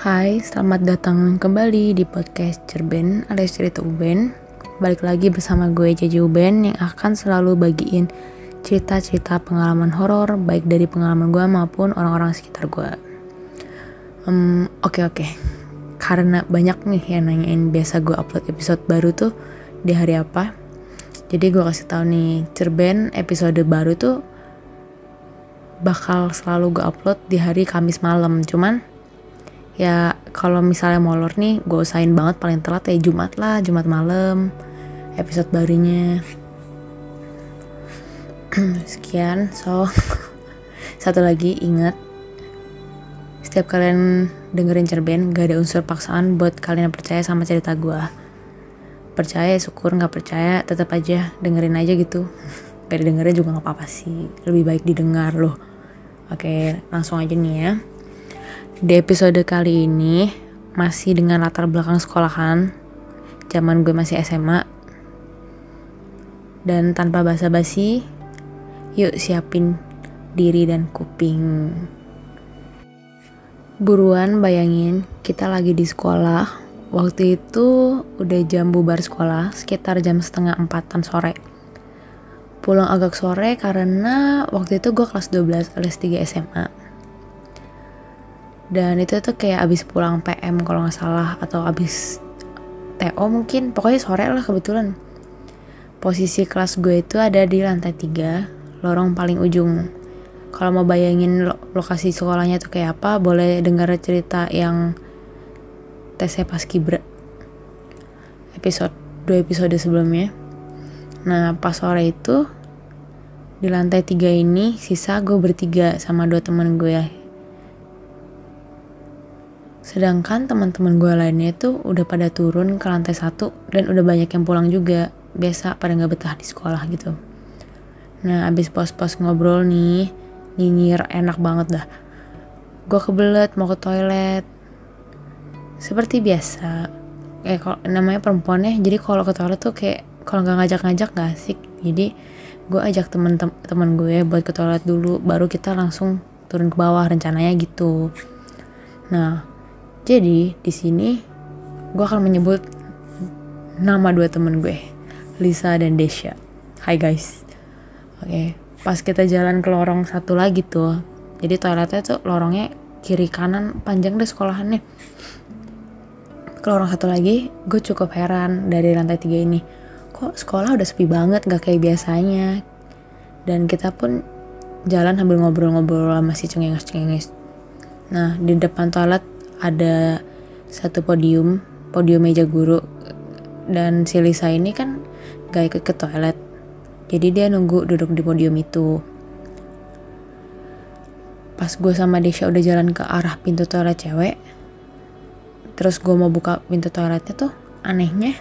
Hai, selamat datang kembali di podcast Cerben alias cerita Uben. Balik lagi bersama gue Jeje Uben yang akan selalu bagiin cerita-cerita pengalaman horor baik dari pengalaman gue maupun orang-orang sekitar gue. Um, oke oke. Karena banyak nih yang nanyain biasa gue upload episode baru tuh di hari apa. Jadi gue kasih tahu nih, Cerben episode baru tuh bakal selalu gue upload di hari Kamis malam. Cuman ya kalau misalnya molor nih gue usahain banget paling telat ya Jumat lah Jumat malam episode barunya. Sekian so satu lagi ingat setiap kalian dengerin cerben gak ada unsur paksaan buat kalian yang percaya sama cerita gue percaya syukur nggak percaya tetap aja dengerin aja gitu. Gak dengerin juga nggak apa-apa sih lebih baik didengar loh. Oke langsung aja nih ya di episode kali ini masih dengan latar belakang sekolahan zaman gue masih SMA dan tanpa basa-basi yuk siapin diri dan kuping. Buruan bayangin kita lagi di sekolah. Waktu itu udah jam bubar sekolah sekitar jam setengah empatan sore. Pulang agak sore karena waktu itu gue kelas 12 alias 3 SMA dan itu tuh kayak abis pulang PM kalau nggak salah atau abis TO mungkin. Pokoknya sore lah kebetulan. Posisi kelas gue itu ada di lantai 3 lorong paling ujung. Kalau mau bayangin lo lokasi sekolahnya tuh kayak apa boleh dengar cerita yang tesnya pas kibra. Episode dua episode sebelumnya. Nah pas sore itu di lantai tiga ini sisa gue bertiga sama dua teman gue Sedangkan teman-teman gue lainnya itu udah pada turun ke lantai satu dan udah banyak yang pulang juga. Biasa pada nggak betah di sekolah gitu. Nah abis pos-pos ngobrol nih, nyinyir enak banget dah. Gue kebelet mau ke toilet. Seperti biasa, kayak kalau namanya perempuan ya, jadi kalau ke toilet tuh kayak kalau nggak ngajak-ngajak gak asik. Jadi gue ajak temen-temen gue buat ke toilet dulu, baru kita langsung turun ke bawah rencananya gitu. Nah, jadi di sini gue akan menyebut nama dua temen gue, Lisa dan Desha. Hai guys. Oke, pas kita jalan ke lorong satu lagi tuh, jadi toiletnya tuh lorongnya kiri kanan panjang deh sekolahannya. Ke lorong satu lagi, gue cukup heran dari lantai tiga ini. Kok sekolah udah sepi banget, gak kayak biasanya. Dan kita pun jalan sambil ngobrol-ngobrol sama si cengenges-cengenges. Nah, di depan toilet ada satu podium, podium meja guru dan si Lisa ini kan gak ikut ke toilet. Jadi dia nunggu duduk di podium itu. Pas gue sama Desha udah jalan ke arah pintu toilet cewek, terus gue mau buka pintu toiletnya tuh anehnya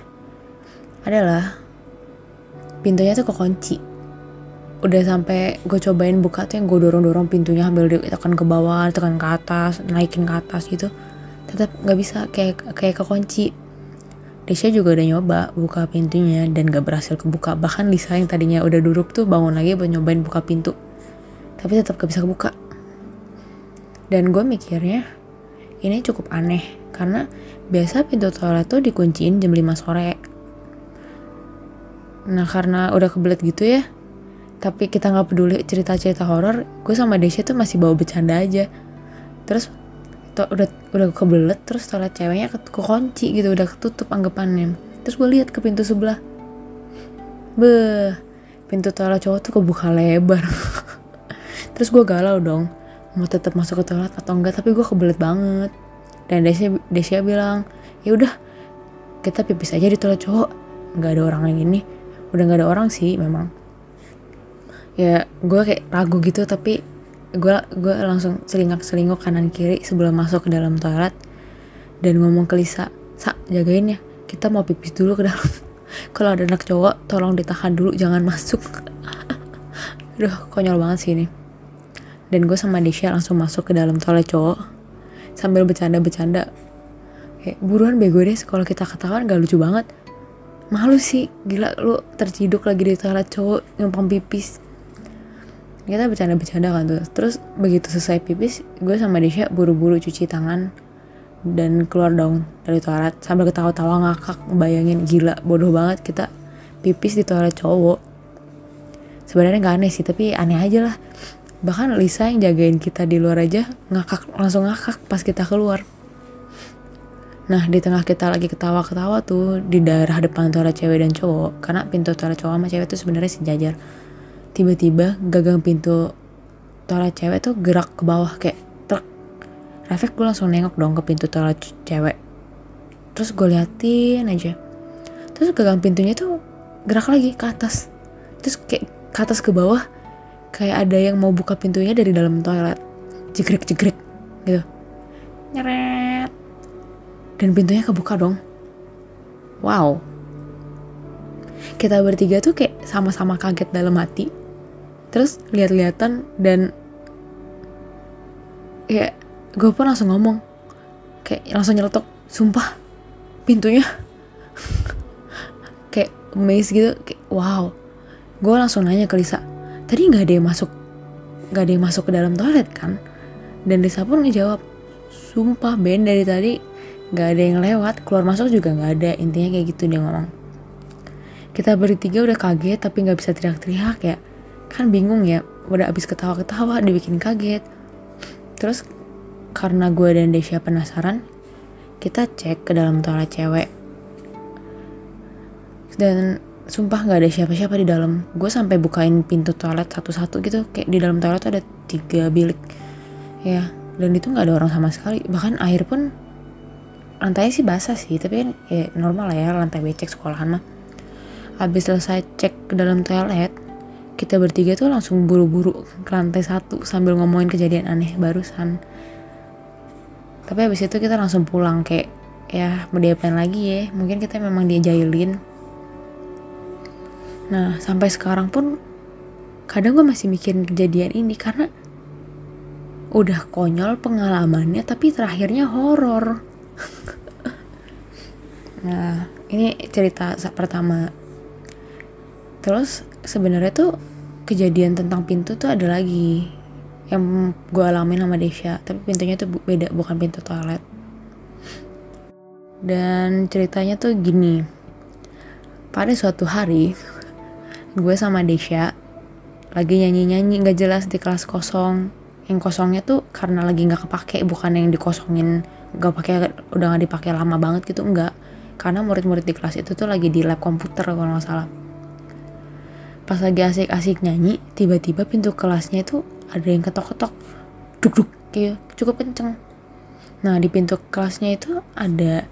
adalah pintunya tuh kekunci. Udah sampai gue cobain buka tuh yang gue dorong-dorong pintunya sambil ditekan ke bawah, tekan ke atas, naikin ke atas gitu. Tetap nggak bisa kayak kayak kekunci. Desha juga udah nyoba buka pintunya dan gak berhasil kebuka. Bahkan Lisa yang tadinya udah duduk tuh bangun lagi buat nyobain buka pintu. Tapi tetap gak bisa kebuka. Dan gue mikirnya ini cukup aneh. Karena biasa pintu toilet tuh dikunciin jam 5 sore. Nah karena udah kebelet gitu ya tapi kita nggak peduli cerita-cerita horor gue sama Desha tuh masih bawa bercanda aja. Terus to udah udah kebelet terus toilet ceweknya ke kekunci gitu udah ketutup anggapannya. Terus gue lihat ke pintu sebelah. Beh pintu toilet cowok tuh kebuka lebar. Terus gue galau dong mau tetap masuk ke toilet atau enggak tapi gue kebelet banget. Dan Desia Desia bilang ya udah kita pipis aja di toilet cowok. Nggak ada orang yang ini. Udah nggak ada orang sih memang ya gue kayak ragu gitu tapi gue gue langsung selingak selinguk kanan kiri sebelum masuk ke dalam toilet dan ngomong ke Lisa sa jagain ya kita mau pipis dulu ke dalam. Kalau ada anak cowok tolong ditahan dulu jangan masuk. Aduh konyol banget sih ini. Dan gue sama Desha langsung masuk ke dalam toilet cowok sambil bercanda-bercanda. Kayak buruan bego deh kalau kita ketahuan gak lucu banget. Malu sih gila lu terciduk lagi di toilet cowok numpang pipis kita bercanda-bercanda kan tuh. Terus begitu selesai pipis gue sama Desha buru-buru cuci tangan dan keluar dong dari toilet. Sambil ketawa-tawa ngakak bayangin gila bodoh banget kita pipis di toilet cowok. Sebenarnya nggak aneh sih tapi aneh aja lah. Bahkan Lisa yang jagain kita di luar aja ngakak langsung ngakak pas kita keluar. Nah di tengah kita lagi ketawa-ketawa tuh di daerah depan toilet cewek dan cowok karena pintu toilet cowok sama cewek tuh sebenarnya sejajar tiba-tiba gagang pintu toilet cewek tuh gerak ke bawah kayak truk. Refleks gue langsung nengok dong ke pintu toilet cewek. Terus gue liatin aja. Terus gagang pintunya tuh gerak lagi ke atas. Terus kayak ke atas ke bawah kayak ada yang mau buka pintunya dari dalam toilet. Jegrek jegrek gitu. Nyeret. Dan pintunya kebuka dong. Wow. Kita bertiga tuh kayak sama-sama kaget dalam hati terus lihat-lihatan dan ya gue pun langsung ngomong kayak langsung nyeletuk sumpah pintunya kayak amazed gitu kayak wow. Gue langsung nanya ke Lisa tadi nggak ada yang masuk nggak ada yang masuk ke dalam toilet kan? Dan Lisa pun ngejawab sumpah Ben dari tadi nggak ada yang lewat keluar masuk juga nggak ada. Intinya kayak gitu dia ngomong. Kita bertiga udah kaget tapi nggak bisa teriak-teriak ya kan bingung ya udah abis ketawa-ketawa dibikin kaget. Terus karena gue dan Desya penasaran kita cek ke dalam toilet cewek. Dan sumpah nggak ada siapa-siapa di dalam. Gue sampai bukain pintu toilet satu-satu gitu kayak di dalam toilet ada tiga bilik. Ya dan itu nggak ada orang sama sekali. Bahkan air pun lantainya sih basah sih tapi kan ya normal lah ya lantai becek sekolahan mah. Habis selesai cek ke dalam toilet kita bertiga tuh langsung buru-buru ke lantai satu sambil ngomongin kejadian aneh barusan tapi habis itu kita langsung pulang kayak ya mau diapain lagi ya mungkin kita memang dia jahilin Nah, sampai sekarang pun kadang gue masih mikirin kejadian ini karena udah konyol pengalamannya tapi terakhirnya horor. nah, ini cerita pertama. Terus sebenarnya tuh kejadian tentang pintu tuh ada lagi yang gue alamin sama Desya, tapi pintunya tuh beda, bukan pintu toilet. Dan ceritanya tuh gini. Pada suatu hari, gue sama Desya lagi nyanyi-nyanyi gak jelas di kelas kosong yang kosongnya tuh karena lagi nggak kepake bukan yang dikosongin gak pakai udah nggak dipakai lama banget gitu enggak karena murid-murid di kelas itu tuh lagi di lab komputer kalau nggak salah pas lagi asik-asik nyanyi tiba-tiba pintu kelasnya itu ada yang ketok-ketok. Duk-duk kayak cukup kenceng. Nah di pintu kelasnya itu ada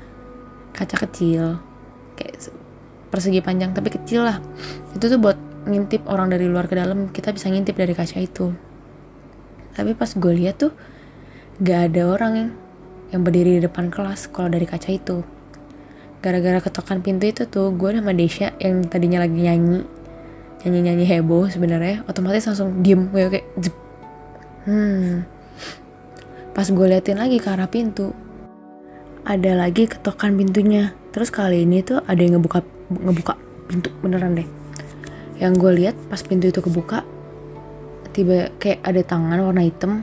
kaca kecil. Kayak persegi panjang tapi kecil lah. Itu tuh buat ngintip orang dari luar ke dalam. Kita bisa ngintip dari kaca itu. Tapi pas gue lihat tuh gak ada orang yang yang berdiri di depan kelas kalau dari kaca itu. Gara-gara ketokan pintu itu tuh gue sama Desya yang tadinya lagi nyanyi nyanyi nyanyi heboh sebenarnya otomatis langsung diem gue kayak jep. hmm. Pas gue liatin lagi ke arah pintu ada lagi ketokan pintunya. Terus kali ini tuh ada yang ngebuka ngebuka pintu beneran deh. Yang gue lihat pas pintu itu kebuka tiba kayak ada tangan warna hitam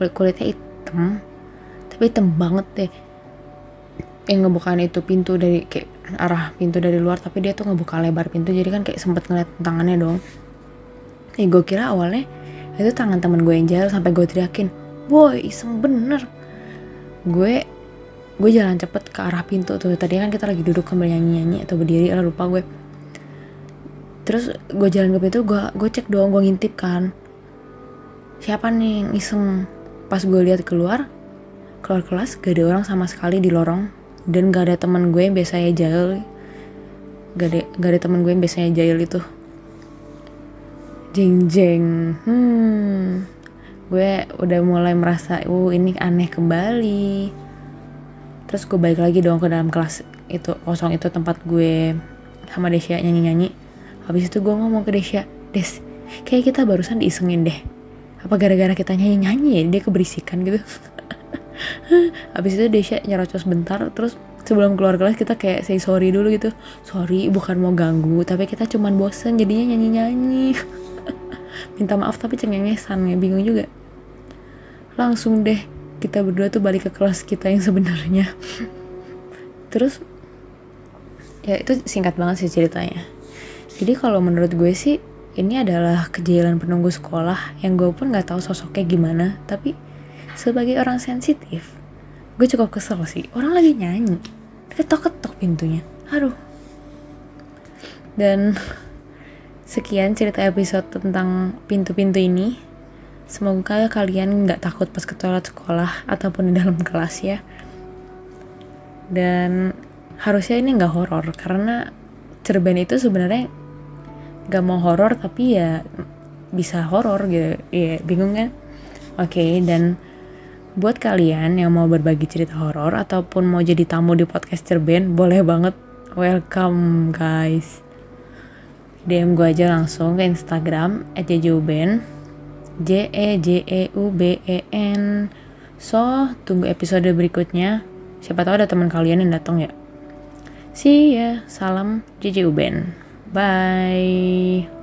kulit kulitnya hitam tapi hitam banget deh. Yang ngebukain itu pintu dari kayak arah pintu dari luar tapi dia tuh ngebuka lebar pintu jadi kan kayak sempet ngeliat tangannya dong eh gue kira awalnya itu tangan temen gue yang jalan sampai gue teriakin boy iseng bener. Gue gue jalan cepet ke arah pintu tuh. Tadi kan kita lagi duduk sambil nyanyi nyanyi atau berdiri lah lupa gue. Terus gue jalan ke pintu gue gue cek doang gue ngintip kan. Siapa nih iseng? Pas gue lihat keluar keluar kelas gak ada orang sama sekali di lorong dan gak ada teman gue yang biasanya jahil gak ada gak ada teman gue yang biasanya jahil itu. Jeng jeng. Hmm. Gue udah mulai merasa uh ini aneh kembali. Terus gue balik lagi dong ke dalam kelas itu kosong itu tempat gue sama Desya nyanyi-nyanyi. Habis itu gue ngomong ke Desya Des kayak kita barusan diisengin deh. Apa gara-gara kita nyanyi-nyanyi ya? Dia keberisikan gitu habis itu Desya nyerocos bentar terus sebelum keluar kelas kita kayak say sorry dulu gitu. Sorry bukan mau ganggu tapi kita cuman bosen jadinya nyanyi-nyanyi. Minta maaf tapi cengengesan ya bingung juga. Langsung deh kita berdua tuh balik ke kelas kita yang sebenarnya. Terus ya itu singkat banget sih ceritanya. Jadi kalau menurut gue sih ini adalah kejailan penunggu sekolah yang gue pun nggak tahu sosoknya gimana tapi sebagai orang sensitif gue cukup kesel sih. Orang lagi nyanyi ketok-ketok pintunya. Aduh. Dan sekian cerita episode tentang pintu-pintu ini. Semoga kalian nggak takut pas ke toilet sekolah ataupun di dalam kelas ya. Dan harusnya ini nggak horor karena cerben itu sebenarnya nggak mau horor tapi ya bisa horor gitu. Ya bingung kan? Oke okay, dan buat kalian yang mau berbagi cerita horor ataupun mau jadi tamu di podcast cerben boleh banget. Welcome guys. DM gue aja langsung ke Instagram @jejuben J E J E U B E N. So tunggu episode berikutnya. Siapa tahu ada teman kalian yang datang ya. See ya, salam JJ Uben. Bye.